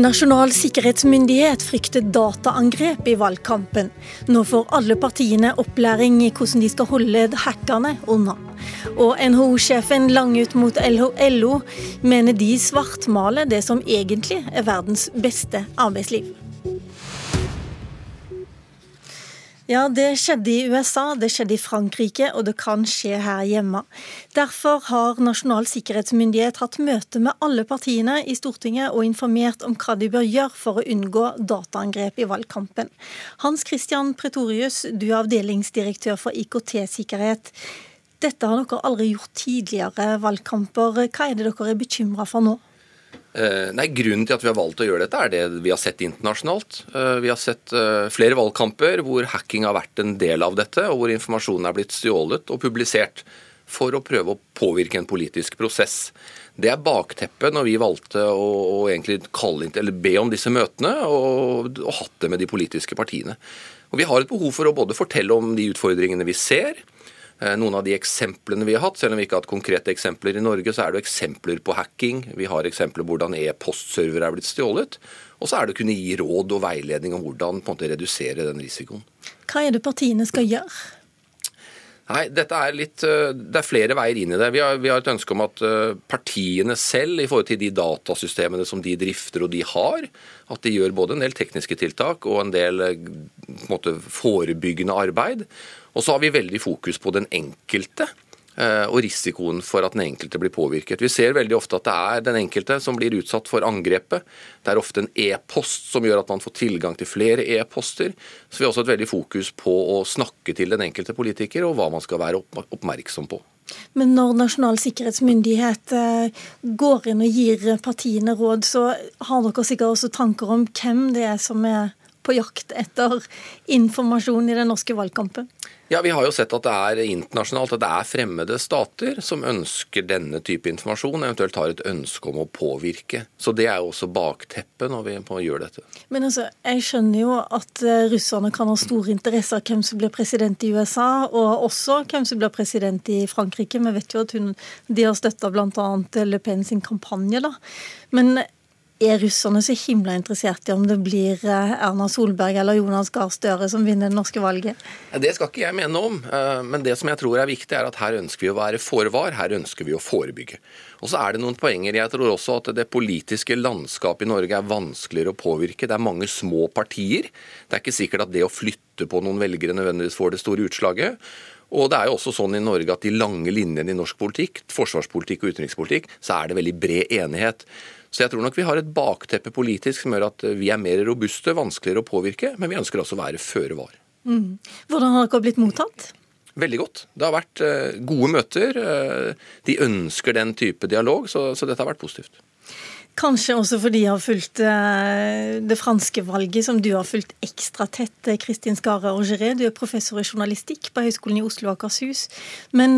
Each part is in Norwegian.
Nasjonal sikkerhetsmyndighet frykter dataangrep i valgkampen. Nå får alle partiene opplæring i hvordan de skal holde hackerne unna. Og NHO-sjefen lang ut mot LO mener de svartmaler det som egentlig er verdens beste arbeidsliv. Ja, det skjedde i USA, det skjedde i Frankrike, og det kan skje her hjemme. Derfor har Nasjonal sikkerhetsmyndighet hatt møte med alle partiene i Stortinget og informert om hva de bør gjøre for å unngå dataangrep i valgkampen. Hans Christian Pretorius, du er avdelingsdirektør for IKT-sikkerhet. Dette har dere aldri gjort tidligere valgkamper. Hva er det dere er bekymra for nå? Eh, nei, Grunnen til at vi har valgt å gjøre dette, er det vi har sett internasjonalt. Eh, vi har sett eh, flere valgkamper hvor hacking har vært en del av dette, og hvor informasjonen er blitt stjålet og publisert for å prøve å påvirke en politisk prosess. Det er bakteppet når vi valgte å, å egentlig inn, be om disse møtene og, og hatt det med de politiske partiene. Og Vi har et behov for å både fortelle om de utfordringene vi ser, noen av de eksemplene vi har hatt, selv om vi ikke har hatt konkrete eksempler i Norge, så er det eksempler på hacking. Vi har eksempler på hvordan e-postservere er blitt stjålet. Og så er det å kunne gi råd og veiledning om hvordan på en måte, redusere den risikoen. Hva er det partiene skal gjøre? Nei, dette er litt, eh, Det er flere veier inn i det. Vi har, vi har, et ønske om at eh, partiene selv, i forhold til de datasystemene som de drifter og de har, at de gjør både en del tekniske tiltak og en del en måte, forebyggende arbeid. Og så har vi veldig fokus på den enkelte eh, og risikoen for at den enkelte blir påvirket. Vi ser veldig ofte at det er den enkelte som blir utsatt for angrepet. Det er ofte en e-post som gjør at man får tilgang til flere e-poster. Så vi har også et veldig fokus på å snakke til den enkelte politiker og hva man skal være oppmerksom på. Men når Nasjonal sikkerhetsmyndighet eh, går inn og gir partiene råd, så har dere sikkert også tanker om hvem det er som er på jakt etter informasjon i den norske valgkampen? Ja, Vi har jo sett at det er internasjonalt at det er fremmede stater som ønsker denne type informasjon, eventuelt har et ønske om å påvirke. Så Det er jo også bakteppet når vi gjør dette. Men altså, Jeg skjønner jo at eh, russerne kan ha stor interesse av hvem som blir president i USA, og også hvem som blir president i Frankrike. Vi vet jo at hun, de har støtta bl.a. Le Pen sin kampanje. da. Men er russerne så himla interessert i om det blir eh, Erna Solberg eller Jonas Gahr Støre som vinner det norske valget? Det skal ikke jeg mene om. Eh, men det som jeg tror er viktig, er at her ønsker vi å være fore var. Her ønsker vi å forebygge. Og så er det noen poenger. Jeg tror også at det politiske landskapet i Norge er vanskeligere å påvirke. Det er mange små partier. Det er ikke sikkert at det å flytte på noen velgere nødvendigvis får det store utslaget. Og det er jo også sånn i Norge at de lange linjene i norsk politikk, forsvarspolitikk og utenrikspolitikk, så er det veldig bred enighet. Så jeg tror nok vi har et bakteppe politisk som gjør at vi er mer robuste, vanskeligere å påvirke, men vi ønsker også å være føre var. Mm. Hvordan har dere blitt mottatt? Veldig godt. Det har vært uh, gode møter. Uh, de ønsker den type dialog, så, så, dette har vært positivt. Kanskje også fordi jeg har fulgt det franske valget, som du har fulgt ekstra tett. Kristin Skare Orgeré, du er professor i journalistikk på Høgskolen i Oslo og Akershus. Men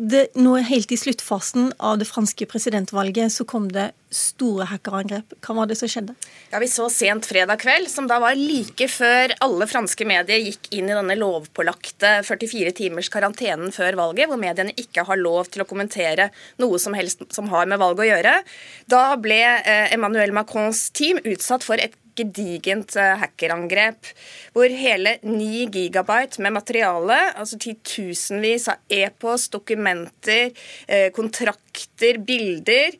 det, nå helt i sluttfasen av det franske presidentvalget så kom det store hackerangrep. Hva var det som skjedde? Ja, Vi så sent fredag kveld, som da var like før alle franske medier gikk inn i denne lovpålagte 44 timers karantenen før valget, hvor mediene ikke har lov til å kommentere noe som helst som har med valget å gjøre. Da ble eh, Emmanuel Macrons team utsatt for et gedigent eh, hackerangrep hvor hele 9 gigabyte med materiale, altså titusenvis av e-post, dokumenter, eh, kontrakter, bilder,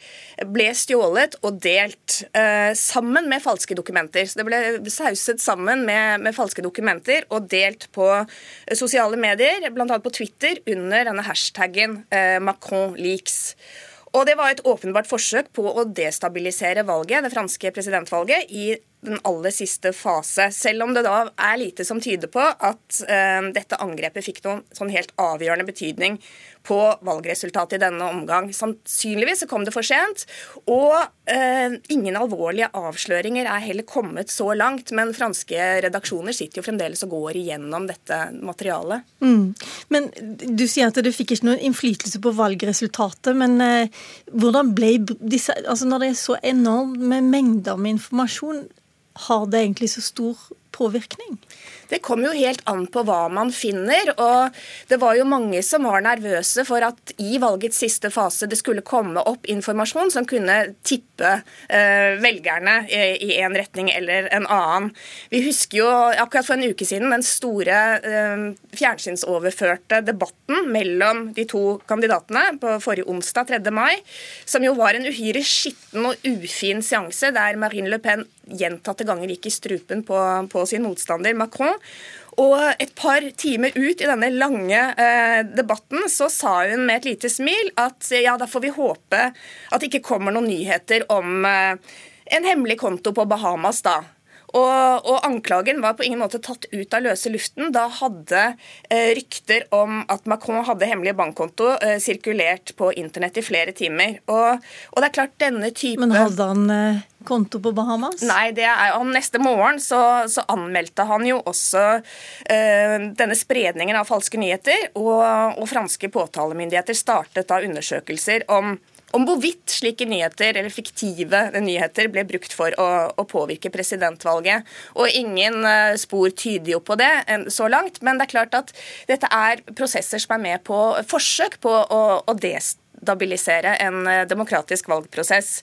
ble stjålet og delt eh, sammen med falske dokumenter. Så det ble sauset sammen med, med falske dokumenter og delt på sosiale medier, bl.a. på Twitter, under denne hashtaggen Macron leaks. Og det var et åpenbart forsøk på å destabilisere valget, det franske presidentvalget i den aller siste fase. Selv om det da er lite som tyder på at eh, dette angrepet fikk noen sånn helt avgjørende betydning på valgresultatet i denne omgang. Sannsynligvis så kom det for sent, og eh, ingen alvorlige avsløringer er heller kommet så langt. Men franske redaksjoner sitter jo fremdeles og går igjennom dette materialet. Mm. Men Du sier at du fikk ikke noen innflytelse på valgresultatet. Men eh, hvordan ble disse altså Når det er så enorme mengder med informasjon, har det egentlig så stor påvirkning? Det kommer jo helt an på hva man finner. og Det var jo mange som var nervøse for at i valgets siste fase det skulle komme opp informasjon som kunne tippe eh, velgerne i en retning eller en annen. Vi husker jo akkurat for en uke siden den store eh, fjernsynsoverførte debatten mellom de to kandidatene på forrige onsdag, 3. mai, som jo var en uhyre skitten og ufin seanse der Marine Le Pen gjentatte ganger gikk i strupen på, på sin motstander Macron. Og et par timer ut i denne lange eh, debatten så sa hun med et lite smil at ja, da får vi håpe at det ikke kommer noen nyheter om eh, en hemmelig konto på Bahamas, da. Og, og, anklagen var på ingen måte tatt ut av løse luften. Da hadde eh, rykter om at Macron hadde hemmelig bankkonto eh, sirkulert på internett i flere timer. Og, og, det er klart denne type Men hadde han eh, konto på Bahamas? Nei, det er han. neste morgen så, så anmeldte han jo også eh, denne spredningen av falske nyheter. Og, og franske påtalemyndigheter startet da undersøkelser om om hvorvidt slike nyheter, eller fiktive nyheter, ble brukt for å, å påvirke presidentvalget. Og ingen uh, spor tyder jo på det så langt, men det er klart at dette er prosesser som er med på forsøk på å, å destabilisere en uh, demokratisk valgprosess.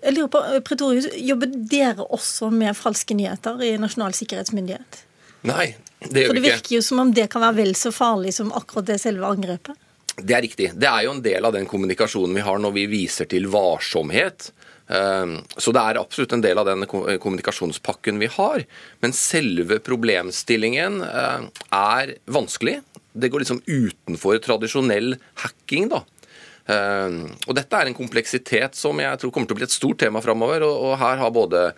Jeg lurer på, eh, Pretorius, Jobber dere også med falske nyheter i Nasjonal sikkerhetsmyndighet? Nei, det gjør vi ikke. For Det virker jo som om det kan være vel så farlig som akkurat det selve angrepet? Det er riktig. Det er jo en del av den kommunikasjonen vi har når vi viser til varsomhet. Ehm, så det er absolutt en del av den kommunikasjonspakken vi har. Men selve problemstillingen eh, er vanskelig. Det går liksom utenfor tradisjonell hacking, da. Ehm, og dette er en kompleksitet som jeg tror kommer til å bli et stort tema framover. Og her har både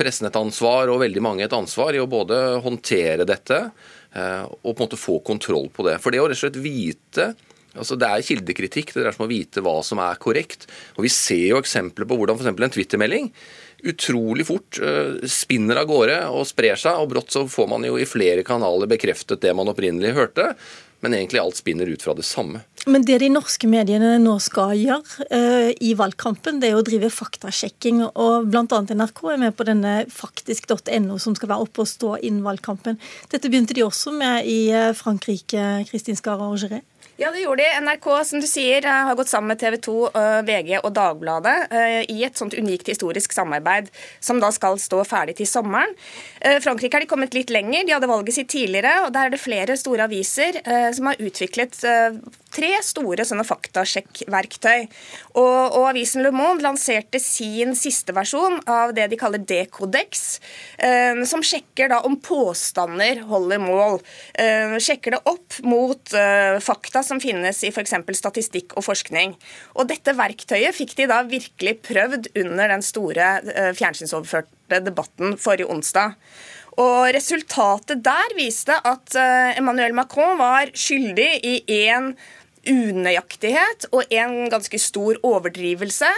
pressen et ansvar og veldig mange et ansvar i å både håndtere dette eh, og på en måte få kontroll på det. For det å rett og slett vite Altså, det er kildekritikk. Det dreier seg om å vite hva som er korrekt. Og Vi ser jo eksempler på hvordan f.eks. en Twitter-melding utrolig fort uh, spinner av gårde og sprer seg, og brått så får man jo i flere kanaler bekreftet det man opprinnelig hørte. Men egentlig alt spinner ut fra det samme. Men det de norske mediene nå skal gjøre uh, i valgkampen, det er å drive faktasjekking. Og bl.a. NRK er med på denne faktisk.no som skal være oppe og stå innen valgkampen. Dette begynte de også med i eh, Frankrike, Kristin Skara Orgeré. Ja, det gjorde de. NRK som du sier, eh, har gått sammen med TV 2, eh, VG og Dagbladet eh, i et sånt unikt historisk samarbeid som da skal stå ferdig til sommeren. Frankrike har de kommet litt lenger. De hadde valget sitt tidligere, og der er det flere store aviser som har utviklet tre store sånne faktasjekkverktøy. Og, og, avisen Le Monde lanserte sin siste versjon av det de kaller Decodex, eh, som sjekker da om påstander holder mål. Sjekker det opp mot fakta som finnes i f.eks. statistikk og forskning. Og dette verktøyet fikk de da virkelig prøvd under den store eh, fjernsynsoverførte debatten forrige onsdag. Og Resultatet der viste at eh, Emmanuel Macron var skyldig i én unøyaktighet og en ganske stor overdrivelse,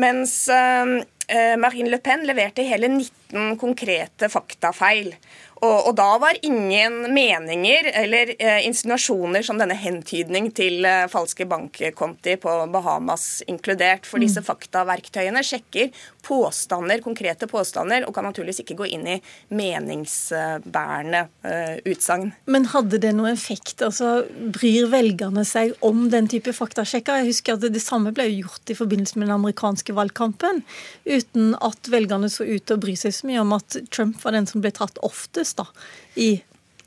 mens eh, Marine Le Pen leverte hele 19 konkrete faktafeil. Og, og, da var ingen meninger eller eh, insinuasjoner som denne hentydning til eh, falske bankkonti på Bahamas inkludert. For disse mm. faktaverktøyene sjekker påstander, konkrete påstander, og kan naturligvis ikke gå inn i meningsbærende eh, utsagn. Men hadde det noen effekt? Altså, Bryr velgerne seg om den type faktasjekker? Jeg husker at det, det samme ble gjort i forbindelse med den amerikanske valgkampen, uten at velgerne så ut til å bry seg så mye om at Trump var den som ble tatt oftest da, i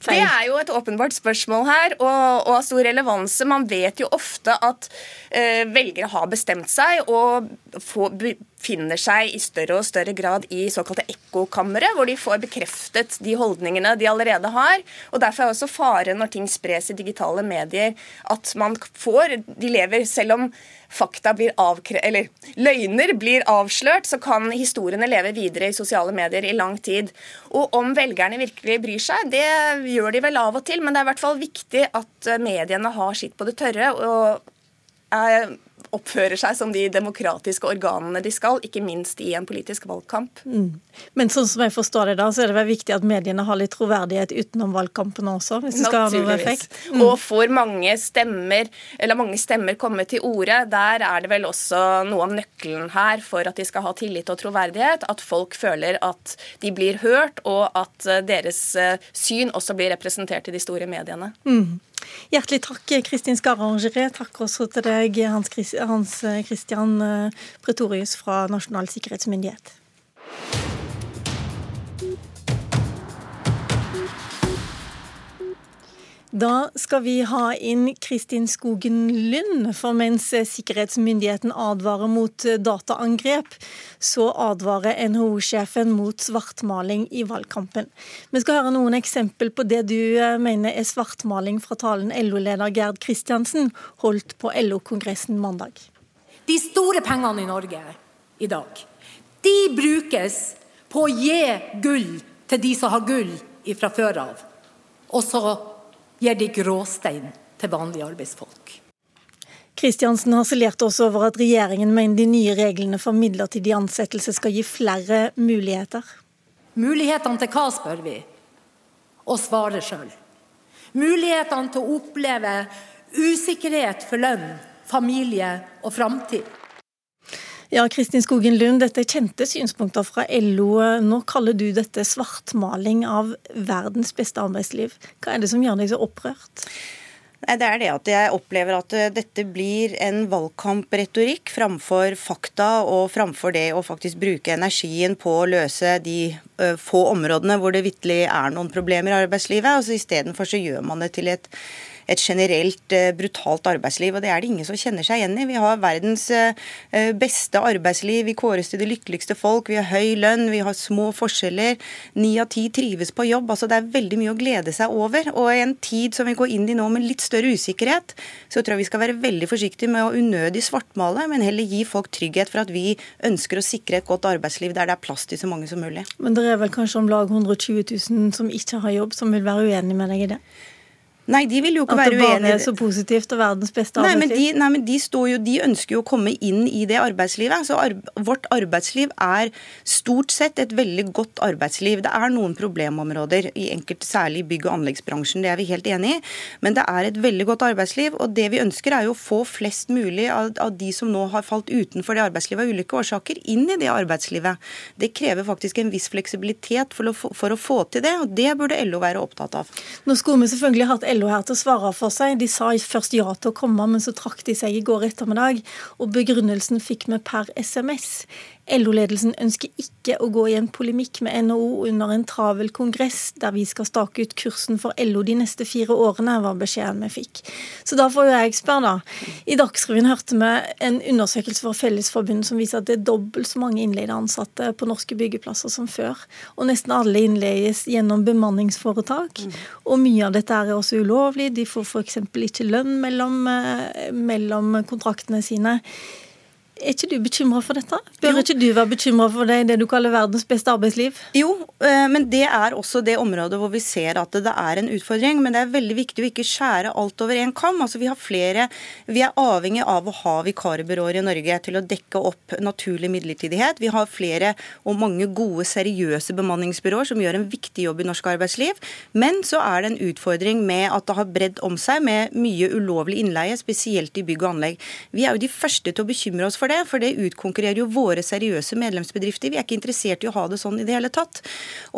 Feil. Det er jo et åpenbart spørsmål her, og, av stor relevanse. Man vet jo ofte at eh, velgere har bestemt seg og få, befinner seg i større og større grad i såkalte ekkokamre, hvor de får bekreftet de holdningene de allerede har. Og Derfor er også faren når ting spres i digitale medier, at man får De lever selv om fakta blir avkre... Eller løgner blir avslørt, så kan historiene leve videre i sosiale medier i lang tid. Og om velgerne virkelig bryr seg, det gjør de vel av og til, men det er i hvert fall viktig at mediene har sitt på det tørre. og oppfører seg som de demokratiske organene de skal, ikke minst i en politisk valgkamp. Mm. Men sånn som jeg forstår det da, så er det vel viktig at mediene har litt troverdighet utenom valgkampene også? hvis det skal ha noen effekt? Mm. Og får mange stemmer, eller mange stemmer komme til orde, der er det vel også noe av nøkkelen her for at de skal ha tillit og troverdighet. At folk føler at de blir hørt, og at eh, deres eh, syn også blir representert i de store mediene. Mm. Hjertelig takk, Kristin Skarangere. Takk også til deg, Hans Christian eh, Pretorius fra Nasjonal sikkerhetsmyndighet. Da skal vi ha inn Kristin Skogen Lund, for mens sikkerhetsmyndigheten advarer mot dataangrep, så advarer NHO-sjefen mot svartmaling i valgkampen. Vi skal høre noen eksempel på det du eh, mener er svartmaling fra talen LO-leder Gerd Kristiansen holdt på LO-kongressen mandag. De store pengene i Norge i dag, de brukes på å gi gull til de som har gull fra før av. Og så gir de gråstein til vanlige arbeidsfolk. Kristiansen harselerte også over at regjeringen mener de nye reglene for midlertidig ansettelse skal gi flere muligheter. Mulighetene til hva, spør vi, og svarer sjøl. Mulighetene til å oppleve usikkerhet for lønn, familie og framtid. Ja, Kristin Skogen Lund, dette er kjente synspunkter fra LO. Nå kaller du dette svartmaling av verdens beste arbeidsliv. Hva er det som gjør deg så opprørt? Nei, Det er det at jeg opplever at eh, dette blir en valgkampretorikk framfor fakta, og framfor det å faktisk bruke energien på å løse de uh, få områdene hvor det vitterlig er noen problemer i arbeidslivet. Altså Istedenfor så gjør man det til et et generelt eh, brutalt arbeidsliv. og Det er det ingen som kjenner seg igjen i. Vi har verdens eh, eh, beste arbeidsliv, vi kåres til de lykkeligste folk, vi har høy lønn, vi har små forskjeller. Ni av ti trives på jobb. altså Det er veldig mye å glede seg over. Og i en tid som vi går inn i nå med litt større usikkerhet, så tror jeg vi skal være veldig forsiktige med å unødig svartmale, men heller gi folk trygghet for at vi ønsker å sikre et godt arbeidsliv der det er plass til så mange som mulig. Men det er vel kanskje om lag 120 000 som ikke har jobb, som vil være uenig med deg i det? Nei, de vil jo ikke være uenige. At det bare er så positivt og verdens beste arbeidsliv? Nei, men, de, nei, men de, jo, de, ønsker jo å komme inn i det arbeidslivet. Så ar vårt arbeidsliv er stort sett et veldig godt arbeidsliv. Det er noen problemområder, i enkelte, særlig bygg- og anleggsbransjen, det er vi helt enig i. Men det er et veldig godt arbeidsliv. Og det vi ønsker er jo å få flest mulig av, av de som nå har falt utenfor det arbeidslivet av ulike årsaker, inn i det arbeidslivet. Det krever faktisk en viss fleksibilitet for å, for å få til det, og det burde LO være opptatt av. Nå skulle vi selvfølgelig hatt LO her til å svare for seg. De sa først ja til å komme, men så trakk de seg i går ettermiddag. Og begrunnelsen fikk vi per SMS. LO-ledelsen ønsker ikke å gå i en polemikk med NHO under en travel kongress der vi skal stake ut kursen for LO de neste fire årene, var beskjeden vi fikk. Så da får jo jeg spørre, da. I Dagsrevyen hørte vi en undersøkelse fra Fellesforbundet som viser at det er dobbelt så mange innleide ansatte på norske byggeplasser som før. Og nesten alle innleies gjennom bemanningsforetak. Og mye av dette er også ulovlig. De får f.eks. ikke lønn mellom, eh, mellom kontraktene sine. Er ikke du bekymra for dette? Bør jo. ikke du være bekymra for det, det du kaller verdens beste arbeidsliv? Jo, eh, men det er også det området hvor vi ser at det er en utfordring. Men det er veldig viktig å ikke skjære alt over én kam. Altså, vi har flere Vi er avhengig av å ha vikarbyråer i Norge til å dekke opp naturlig midlertidighet. Vi har flere og mange gode, seriøse bemanningsbyråer som gjør en viktig jobb i norsk arbeidsliv. Men så er det en utfordring med at det har bredd om seg med mye ulovlig innleie, spesielt i bygg og anlegg. Vi er jo de første til å bekymre oss for det det, for det utkonkurrerer jo våre seriøse medlemsbedrifter. Vi er ikke interessert i å ha det sånn i det hele tatt.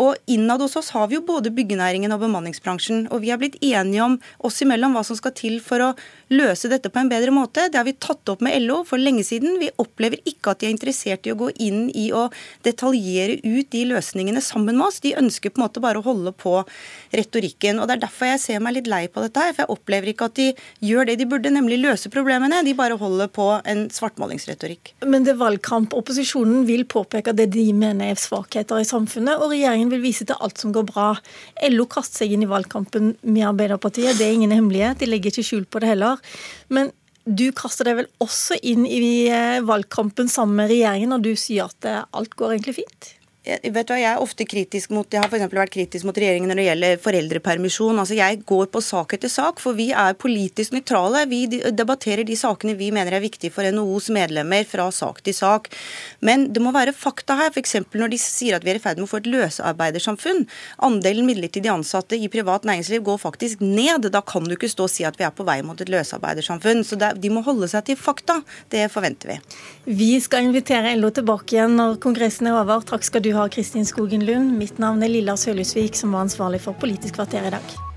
Og innad hos oss har vi jo både byggenæringen og bemanningsbransjen. Og vi har blitt enige om oss imellom hva som skal til for å løse dette på en bedre måte. Det har vi tatt opp med LO for lenge siden. Vi opplever ikke at de er interessert i å gå inn i å detaljere ut de løsningene sammen med oss. De ønsker på en måte bare å holde på retorikken. Og Det er derfor jeg ser meg litt lei på dette her. For jeg opplever ikke at de gjør det de burde, nemlig løse problemene. De bare holder på en svartmalingsretorikk. Men det er valgkamp. Opposisjonen vil påpeke det de mener er svakheter i samfunnet, og regjeringen vil vise til alt som går bra. LO kaster seg inn i valgkampen med Arbeiderpartiet. Det er ingen hemmelighet. De legger ikke skjul på det heller. Men du kaster deg vel også inn i eh, valgkampen sammen med regjeringen, når du sier at alt går egentlig fint? Jeg, du hva, jeg er ofte kritisk mot Jeg har for vært kritisk mot regjeringen når det gjelder foreldrepermisjon. Altså, Jeg går på sak etter sak, for vi er politisk nøytrale. Vi debatterer de sakene vi mener er viktige for NHOs medlemmer, fra sak til sak. Men det må være fakta her. F.eks. når de sier at vi er i ferd med å få et løsarbeidersamfunn. Andelen midlertidig ansatte i privat næringsliv går faktisk ned. Da kan du ikke stå og si at vi er på vei mot et løsarbeidersamfunn. Så de må holde seg til fakta. Det forventer vi. Vi skal invitere LO tilbake igjen når kongressen er over. Takk skal du Kristin Skogen Lund. Mitt navn er Lilla Sølhusvik, som var ansvarlig for Politisk kvarter i dag.